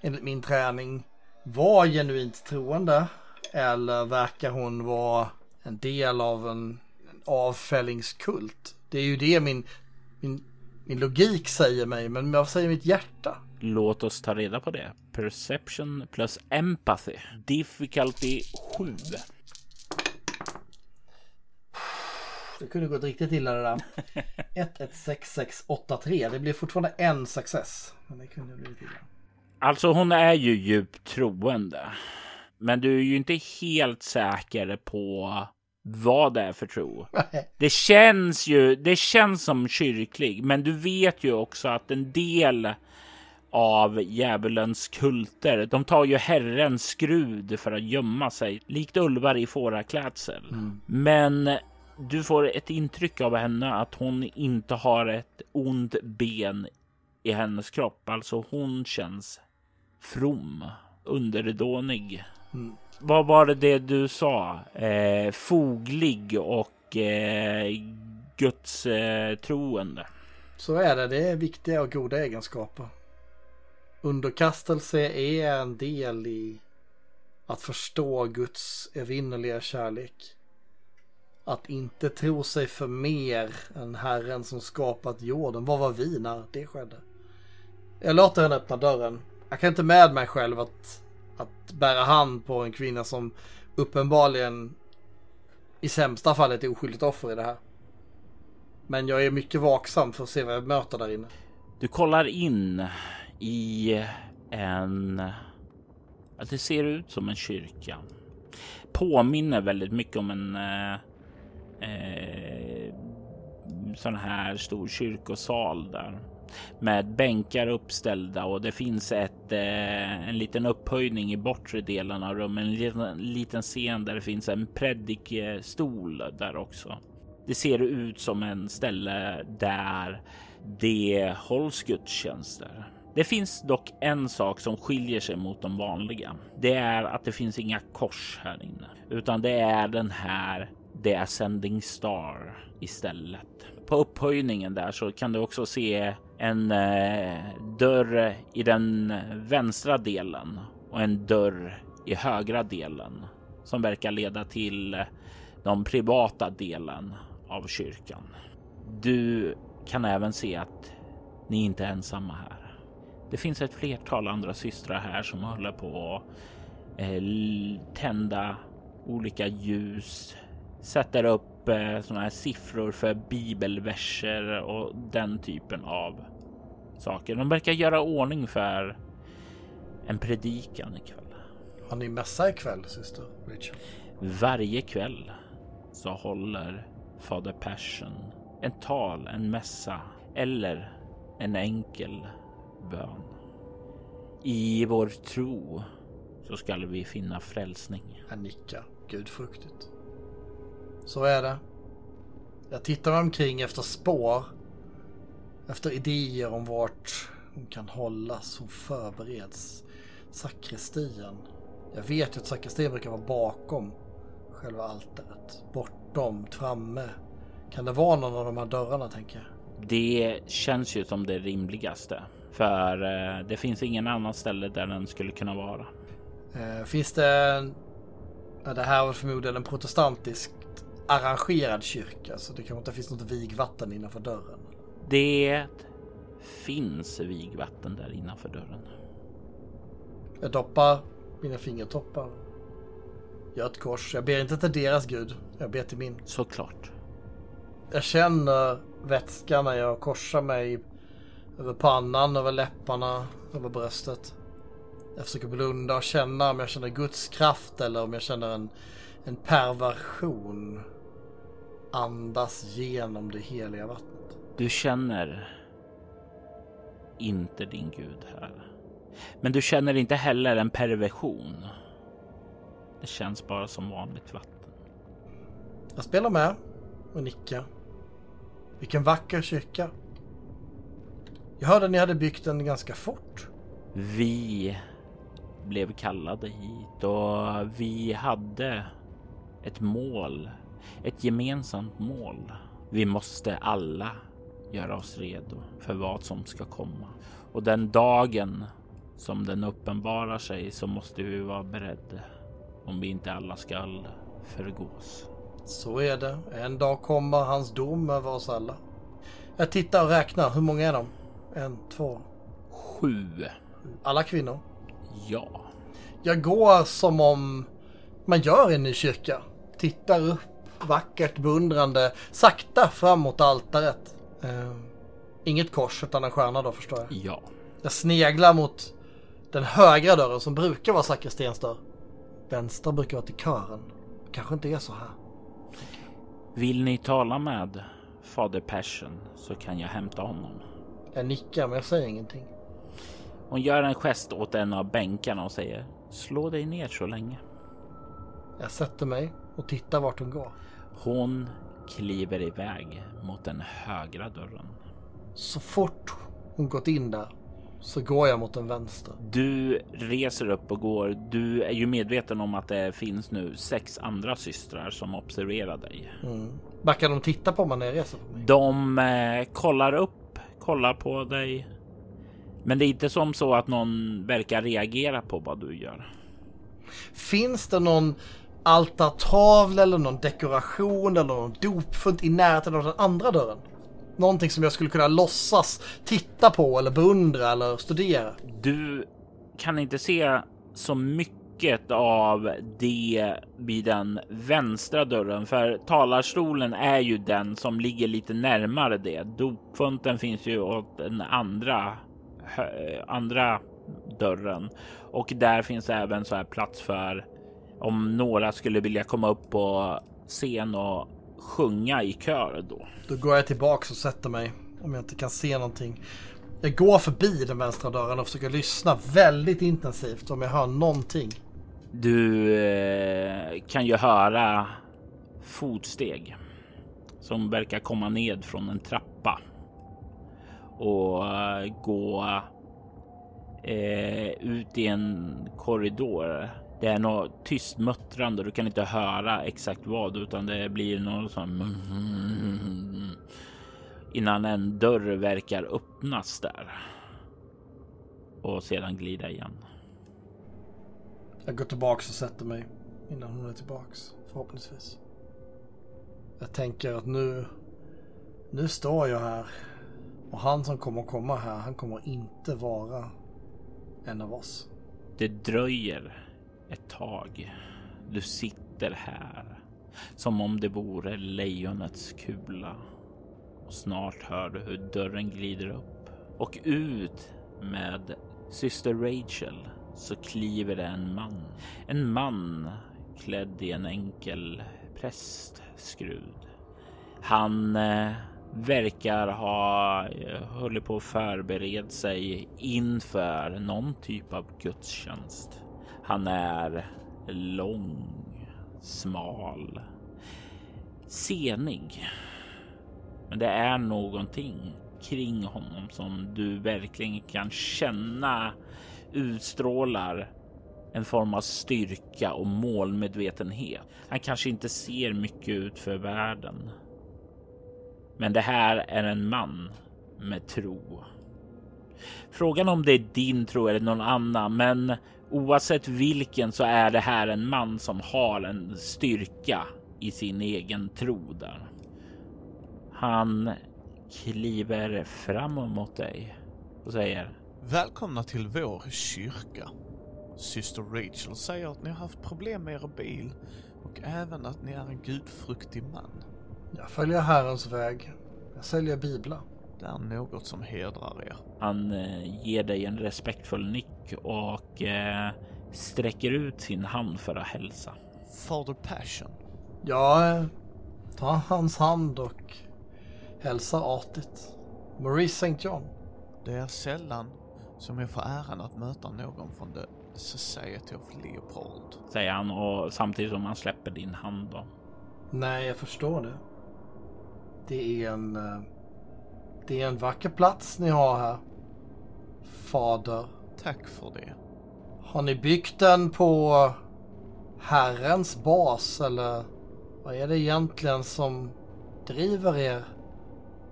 enligt min träning, vara genuint troende? Eller verkar hon vara en del av en avfällingskult? Det är ju det min, min, min logik säger mig, men vad säger mitt hjärta? Låt oss ta reda på det. Perception plus empathy. Difficulty 7. Det kunde gått riktigt illa det där. (laughs) 116683. Det blir fortfarande en success. Men det kunde blivit illa. Alltså hon är ju djupt troende. Men du är ju inte helt säker på vad det är för tro. (laughs) Det känns ju, det känns som kyrklig, men du vet ju också att en del av djävulens kulter, de tar ju Herrens skrud för att gömma sig, likt ulvar i fåraklädsel. Mm. Men du får ett intryck av henne att hon inte har ett ont ben i hennes kropp. Alltså hon känns from, underdånig. Vad var det, det du sa? Eh, foglig och eh, gudstroende. eh. Så är det. Det är viktiga och goda egenskaper. Underkastelse är en del i att förstå Guds evinnerliga kärlek. Att inte tro sig för mer än Herren som skapat jorden. Vad var vi när det skedde? Jag låter henne öppna dörren. Jag kan inte med mig själv att att bära hand på en kvinna som uppenbarligen i sämsta fall är ett oskyldigt offer i det här. Men jag är mycket vaksam för att se vad jag möter där inne. Du kollar in i en... Att det ser ut som en kyrka. Påminner väldigt mycket om en eh, eh, sån här stor kyrkosal där med bänkar uppställda och det finns ett, eh, en liten upphöjning i bortre delen av rummet. En liten, liten scen där det finns en predikstol där också. Det ser ut som en ställe där det hålls gudstjänster. Det finns dock en sak som skiljer sig mot de vanliga. Det är att det finns inga kors här inne, utan det är den här The Ascending Star istället. På upphöjningen där så kan du också se en eh, dörr i den vänstra delen och en dörr i högra delen som verkar leda till den privata delen av kyrkan. Du kan även se att ni inte är ensamma här. Det finns ett flertal andra systrar här som håller på att eh, tända olika ljus, sätter upp eh, sådana här siffror för bibelverser och den typen av saker. De verkar göra ordning för en predikan ikväll. Har ni mässa ikväll, syster Richard? Varje kväll så håller fader Persson en tal, en mässa eller en enkel bön. I vår tro så skall vi finna frälsning. Han nickar gudfruktigt. Så är det. Jag tittar omkring efter spår efter idéer om vart hon kan hållas. Hon förbereds. Sakristian. Jag vet ju att sakristian brukar vara bakom själva altaret. Bortom, framme. Kan det vara någon av de här dörrarna tänker jag? Det känns ju som det rimligaste. För eh, det finns ingen annan ställe där den skulle kunna vara. Eh, finns det... Ja, det här var förmodligen en protestantiskt arrangerad kyrka. Så det kanske inte finns något vigvatten innanför dörren. Det finns vigvatten där innanför dörren. Jag doppar mina fingertoppar. Gör ett kors. Jag ber inte till deras gud. Jag ber till min. Såklart. Jag känner vätskan när jag korsar mig Över pannan, över läpparna, över bröstet. Jag försöker blunda och känna om jag känner Guds kraft eller om jag känner en, en perversion andas genom det heliga vattnet. Du känner inte din gud här. Men du känner inte heller en perversion. Det känns bara som vanligt vatten. Jag spelar med och nickar. Vilken vacker kyrka. Jag hörde att ni hade byggt den ganska fort. Vi blev kallade hit och vi hade ett mål, ett gemensamt mål. Vi måste alla göra oss redo för vad som ska komma och den dagen som den uppenbarar sig så måste vi vara beredda om vi inte alla skall förgås. Så är det. En dag kommer hans dom över oss alla. Jag tittar och räknar. Hur många är de? En, två. Sju. Alla kvinnor? Ja. Jag går som om man gör en ny kyrka. Tittar upp, vackert beundrande, sakta fram mot altaret. Uh, inget kors utan en stjärna då förstår jag. Ja. Jag sneglar mot den högra dörren som brukar vara sakristens dörr. Vänster brukar vara till kören. Kanske inte är så här. Vill ni tala med fader Persson så kan jag hämta honom. Jag nickar men jag säger ingenting. Hon gör en gest åt en av bänkarna och säger slå dig ner så länge. Jag sätter mig och tittar vart hon går. Hon kliver iväg mot den högra dörren. Så fort hon gått in där så går jag mot den vänster. Du reser upp och går. Du är ju medveten om att det finns nu sex andra systrar som observerar dig. Mm. Backar de titta på mig när jag reser på mig? De eh, kollar upp, kollar på dig. Men det är inte som så att någon verkar reagera på vad du gör. Finns det någon altartavla eller någon dekoration eller någon dopfunt i närheten av den andra dörren? Någonting som jag skulle kunna låtsas titta på eller beundra eller studera. Du kan inte se så mycket av det vid den vänstra dörren, för talarstolen är ju den som ligger lite närmare det. Dopfunten finns ju åt den andra, andra dörren och där finns även så här plats för om några skulle vilja komma upp på scen och sjunga i kör då. Då går jag tillbaks och sätter mig om jag inte kan se någonting. Jag går förbi den vänstra dörren och försöker lyssna väldigt intensivt om jag hör någonting. Du eh, kan ju höra fotsteg som verkar komma ned från en trappa och eh, gå eh, ut i en korridor det är något tyst muttrande. Du kan inte höra exakt vad utan det blir något sånt. Innan en dörr verkar öppnas där. Och sedan glida igen. Jag går tillbaks och sätter mig innan hon är tillbaks förhoppningsvis. Jag tänker att nu, nu står jag här och han som kommer komma här, han kommer inte vara en av oss. Det dröjer ett tag. Du sitter här som om det vore lejonets kula. Och snart hör du hur dörren glider upp och ut med syster Rachel så kliver det en man. En man klädd i en enkel prästskrud. Han eh, verkar ha eh, hållit på att förbereda sig inför någon typ av gudstjänst. Han är lång, smal, senig. Men det är någonting kring honom som du verkligen kan känna utstrålar en form av styrka och målmedvetenhet. Han kanske inte ser mycket ut för världen. Men det här är en man med tro. Frågan om det är din tro eller någon annan, men Oavsett vilken så är det här en man som har en styrka i sin egen tro där. Han kliver fram mot dig och säger Välkomna till vår kyrka. Syster Rachel säger att ni har haft problem med er bil och även att ni är en gudfruktig man. Jag följer Herrens väg. Jag säljer biblar. Det är något som hedrar er. Han eh, ger dig en respektfull nick och eh, sträcker ut sin hand för att hälsa. Father Passion. Jag tar hans hand och hälsar artigt. Maurice St. John. Det är sällan som jag får äran att möta någon från The Society of Leopold. Säger han och samtidigt som han släpper din hand då. Nej, jag förstår det. Det är en... Det är en vacker plats ni har här. Fader. Tack för det. Har ni byggt den på Herrens bas eller vad är det egentligen som driver er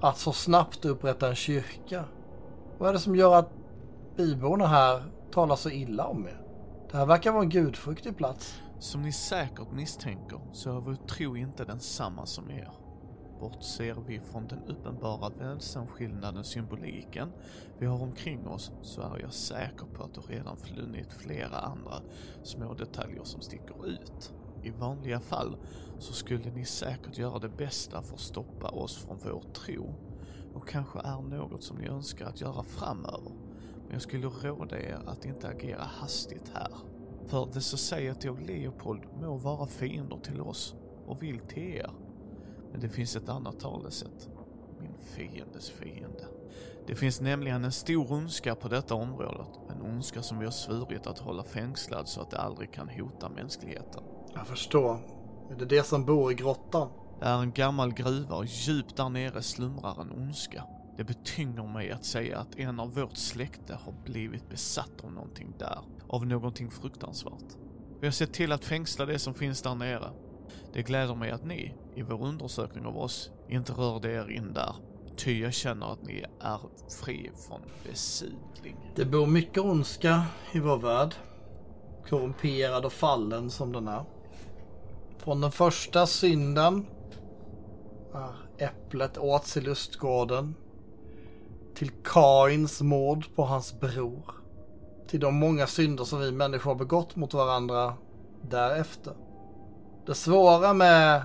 att så snabbt upprätta en kyrka? Vad är det som gör att byborna här talar så illa om er? Det här verkar vara en gudfruktig plats. Som ni säkert misstänker så är vår tro inte densamma som er. Bortser vi från den uppenbara väsensskillnaden symboliken vi har omkring oss så är jag säker på att du redan flunnit flera andra små detaljer som sticker ut. I vanliga fall så skulle ni säkert göra det bästa för att stoppa oss från vår tro och kanske är något som ni önskar att göra framöver. Men jag skulle råda er att inte agera hastigt här. För The Society of Leopold må vara fiender till oss och vill till er. Men det finns ett annat talesätt. Min fiendes fiende. Det finns nämligen en stor ondska på detta området. En ondska som vi har svurit att hålla fängslad så att det aldrig kan hota mänskligheten. Jag förstår. Är det det som bor i grottan? Det är en gammal gruva och djupt där nere slumrar en ondska. Det betynger mig att säga att en av vårt släkte har blivit besatt av någonting där. Av någonting fruktansvärt. Vi har sett till att fängsla det som finns där nere. Det gläder mig att ni, i vår undersökning av oss, inte rörde er in där. Ty jag känner att ni är fri från besudling. Det bor mycket ondska i vår värld. Korrumperad och fallen som den är. Från den första synden, när äpplet åts i lustgården, till Kains mord på hans bror, till de många synder som vi människor har begått mot varandra därefter. Det svåra med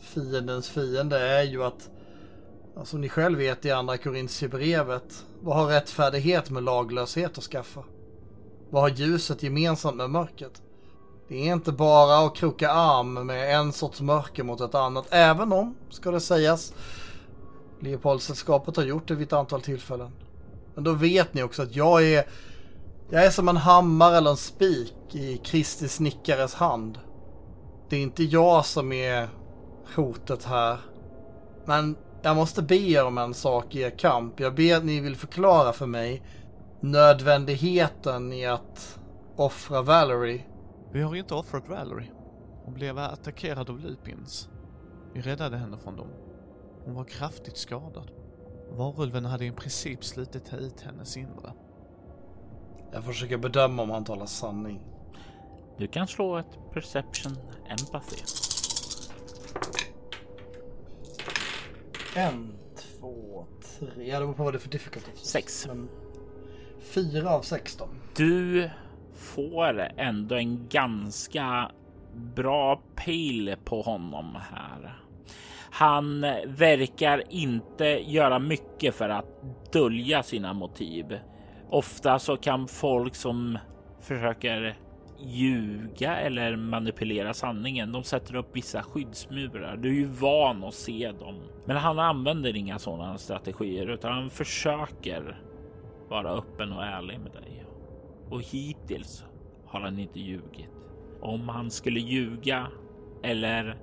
fiendens fiende är ju att, som ni själv vet i andra Korintierbrevet, vad har rättfärdighet med laglöshet att skaffa? Vad har ljuset gemensamt med mörkret? Det är inte bara att kroka arm med en sorts mörker mot ett annat, även om, ska det sägas, Leopoldsällskapet har gjort det vid ett antal tillfällen. Men då vet ni också att jag är, jag är som en hammare eller en spik i Kristi snickares hand. Det är inte jag som är hotet här. Men jag måste be er om en sak i er kamp. Jag ber att ni vill förklara för mig nödvändigheten i att offra Valerie. Vi har inte offrat Valerie. Hon blev attackerad av Lupins. Vi räddade henne från dem. Hon var kraftigt skadad. Varulven hade i princip slitit ut hennes inre. Jag försöker bedöma om han talar sanning. Du kan slå ett perception empathy. En, två, tre. Ja, det beror på vad det är för difficulty. Sex. Men fyra av sexton. Du får ändå en ganska bra pejl på honom här. Han verkar inte göra mycket för att dölja sina motiv. Ofta så kan folk som försöker ljuga eller manipulera sanningen. De sätter upp vissa skyddsmurar. Du är ju van att se dem, men han använder inga sådana strategier utan han försöker vara öppen och ärlig med dig. Och hittills har han inte ljugit. Om han skulle ljuga eller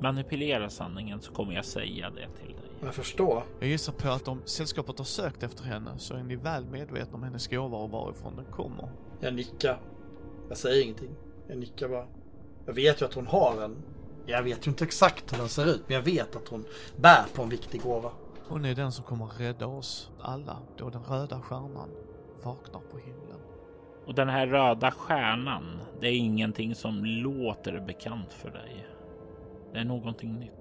manipulera sanningen så kommer jag säga det till dig. Jag förstår. Jag gissar på att om sällskapet har sökt efter henne så är ni väl medvetna om hennes gåva och varifrån den kommer. Jag nickar. Jag säger ingenting. Jag nickar bara. Jag vet ju att hon har en. Jag vet ju inte exakt hur den ser ut, men jag vet att hon bär på en viktig gåva. Hon är den som kommer rädda oss alla då den röda stjärnan vaknar på himlen. Och den här röda stjärnan, det är ingenting som låter bekant för dig. Det är någonting nytt.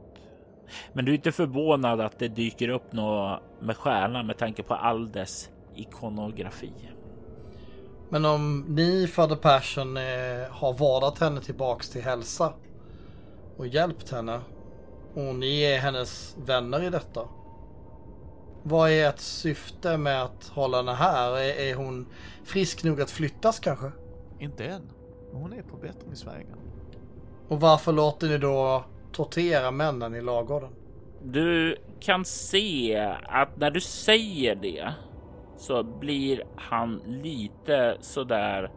Men du är inte förvånad att det dyker upp något med stjärnan med tanke på all dess ikonografi. Men om ni, Fader Persson, eh, har vadat henne tillbaks till hälsa och hjälpt henne och ni är hennes vänner i detta. Vad är ett syfte med att hålla henne här? Är, är hon frisk nog att flyttas kanske? Inte än, men hon är på bättringsvägen. Och varför låter ni då tortera männen i lagården? Du kan se att när du säger det så blir han lite sådär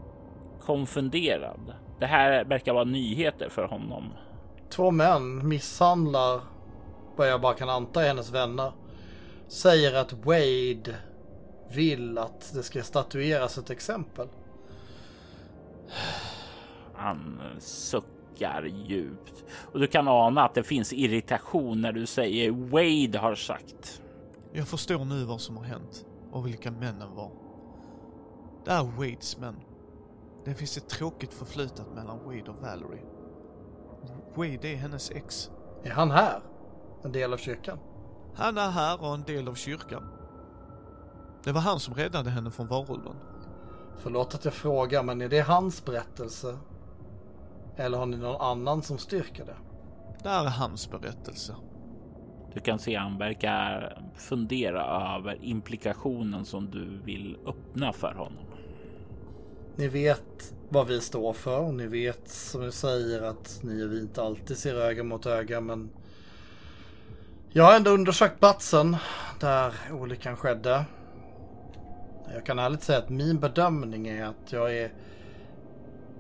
konfunderad. Det här verkar vara nyheter för honom. Två män misshandlar vad jag bara kan anta är hennes vänner. Säger att Wade vill att det ska statueras ett exempel. Han suckar djupt och du kan ana att det finns irritation när du säger Wade har sagt. Jag förstår nu vad som har hänt och vilka männen var. Det är Wades män. Det finns ett tråkigt förflutet mellan Wade och Valerie. Wade är hennes ex. Är han här? En del av kyrkan? Han är här och en del av kyrkan. Det var han som räddade henne från varulven. Förlåt att jag frågar, men är det hans berättelse? Eller har ni någon annan som styrker det? Det är hans berättelse. Du kan se han verkar fundera över implikationen som du vill öppna för honom. Ni vet vad vi står för ni vet som du säger att ni och vi inte alltid ser öga mot öga men jag har ändå undersökt platsen där olyckan skedde. Jag kan ärligt säga att min bedömning är att jag är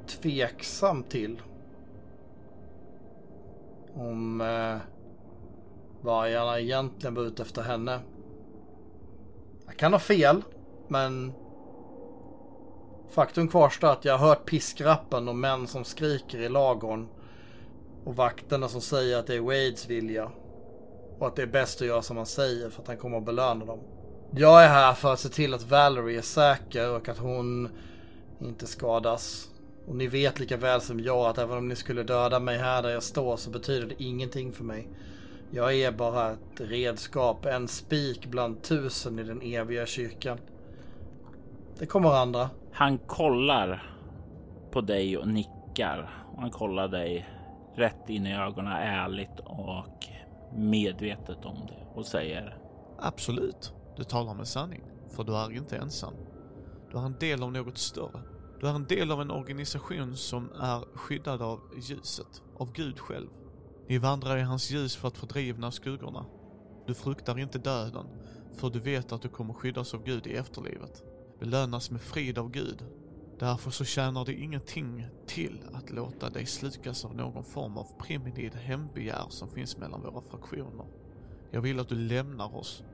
tveksam till om eh, vargarna egentligen var ute efter henne. Jag kan ha fel, men faktum kvarstår att jag har hört piskrappen och män som skriker i lagorn och vakterna som säger att det är Wades vilja och att det är bäst att göra som han säger för att han kommer att belöna dem. Jag är här för att se till att Valerie är säker och att hon inte skadas. Och ni vet lika väl som jag att även om ni skulle döda mig här där jag står så betyder det ingenting för mig. Jag är bara ett redskap, en spik bland tusen i den eviga kyrkan. Det kommer andra. Han kollar på dig och nickar. Han kollar dig rätt in i ögonen ärligt och medvetet om det och säger Absolut, du talar med sanning, för du är inte ensam. Du är en del av något större. Du är en del av en organisation som är skyddad av ljuset, av Gud själv. Ni vandrar i hans ljus för att fördrivna skuggorna. Du fruktar inte döden, för du vet att du kommer skyddas av Gud i efterlivet. Belönas med frid av Gud. Därför så tjänar det ingenting till att låta dig slukas av någon form av primitiv hembegär som finns mellan våra fraktioner. Jag vill att du lämnar oss,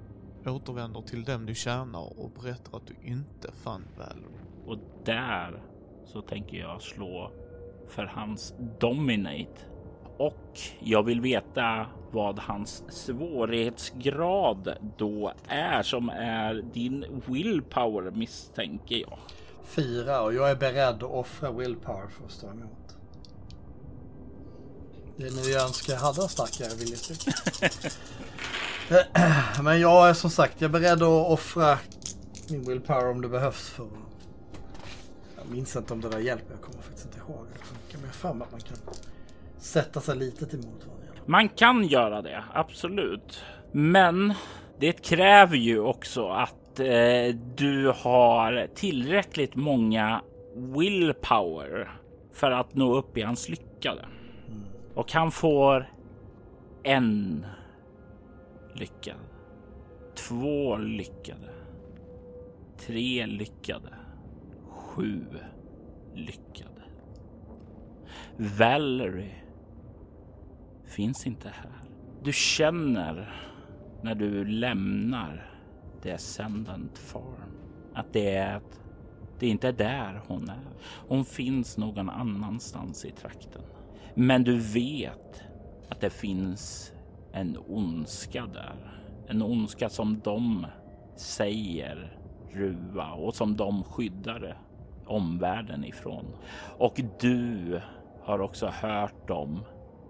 återvänder till dem du tjänar och berättar att du inte fann väl. och där så tänker jag slå för hans dominate. Och jag vill veta vad hans svårighetsgrad då är som är din willpower misstänker jag. Fyra och jag är beredd att offra willpower för att stå emot. Det är nu jag önskar jag hade en starkare viljestyrka. (laughs) Men jag är som sagt, jag är beredd att offra min willpower om det behövs för. Jag minns inte om det där hjälper, jag kommer faktiskt inte ihåg. Jag kan för mig att man kan sätta sig lite till motvarandra. Man kan göra det, absolut. Men det kräver ju också att eh, du har tillräckligt många willpower för att nå upp i hans lyckade. Och han får en lyckad, två lyckade, tre lyckade, sju lyckade. Valerie finns inte här. Du känner när du lämnar The Ascendant Farm att det är att det inte är där hon är. Hon finns någon annanstans i trakten. Men du vet att det finns en ondska där. En ondska som de säger ruva och som de skyddar omvärlden ifrån. Och du har också hört dem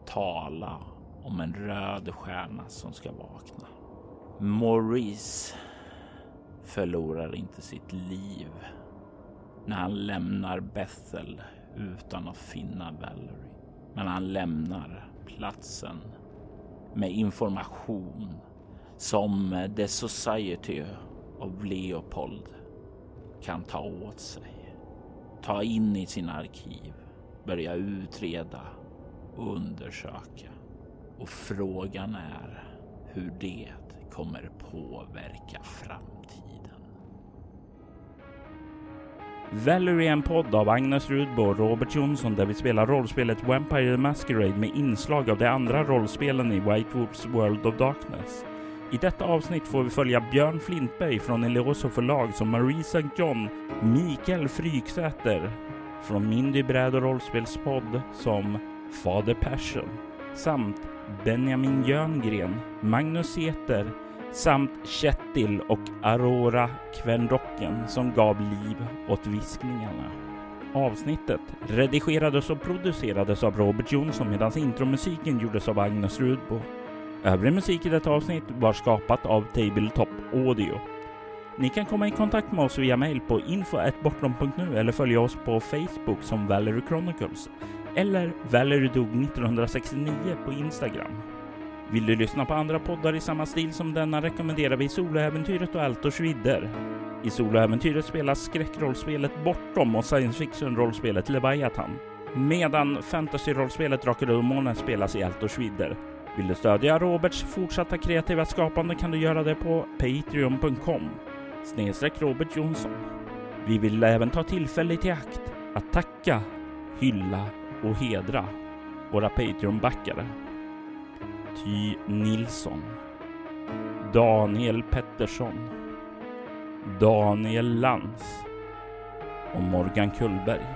tala om en röd stjärna som ska vakna. Maurice förlorar inte sitt liv när han lämnar Bethel utan att finna Valerie. Men han lämnar platsen med information som The Society of Leopold kan ta åt sig, ta in i sina arkiv, börja utreda undersöka. Och frågan är hur det kommer påverka framtiden. Valerie är en podd av Agnes Rudbo och Robert Jonsson där vi spelar rollspelet Vampire the Masquerade med inslag av de andra rollspelen i White Wolf's World of Darkness. I detta avsnitt får vi följa Björn Flintberg från Elioso förlag som Marie St. John, Mikael Fryksäter från Mindy bräd och rollspelspodd som Fader Persson samt Benjamin Jöngren, Magnus Eter samt Kjetil och Aurora Kvendocken som gav liv åt viskningarna. Avsnittet redigerades och producerades av Robert Jonsson medan intromusiken gjordes av Agnes Rudbo. Övrig musik i detta avsnitt var skapat av Tabletop Audio. Ni kan komma i kontakt med oss via mail på info.bortom.nu eller följa oss på Facebook som Valery Chronicles eller Valerie dog 1969 på Instagram. Vill du lyssna på andra poddar i samma stil som denna rekommenderar vi Soloäventyret och Altors vidder. I Soloäventyret spelas skräckrollspelet Bortom och science fiction-rollspelet Leviathan. Medan fantasy-rollspelet Drakar och Demoner spelas i Altors vidder. Vill du stödja Roberts fortsatta kreativa skapande kan du göra det på patreon.com snedstreck Robert Jonsson. Vi vill även ta tillfället i akt att tacka, hylla och hedra våra Patreon-backare. Ty Nilsson, Daniel Pettersson, Daniel Lantz och Morgan Kullberg.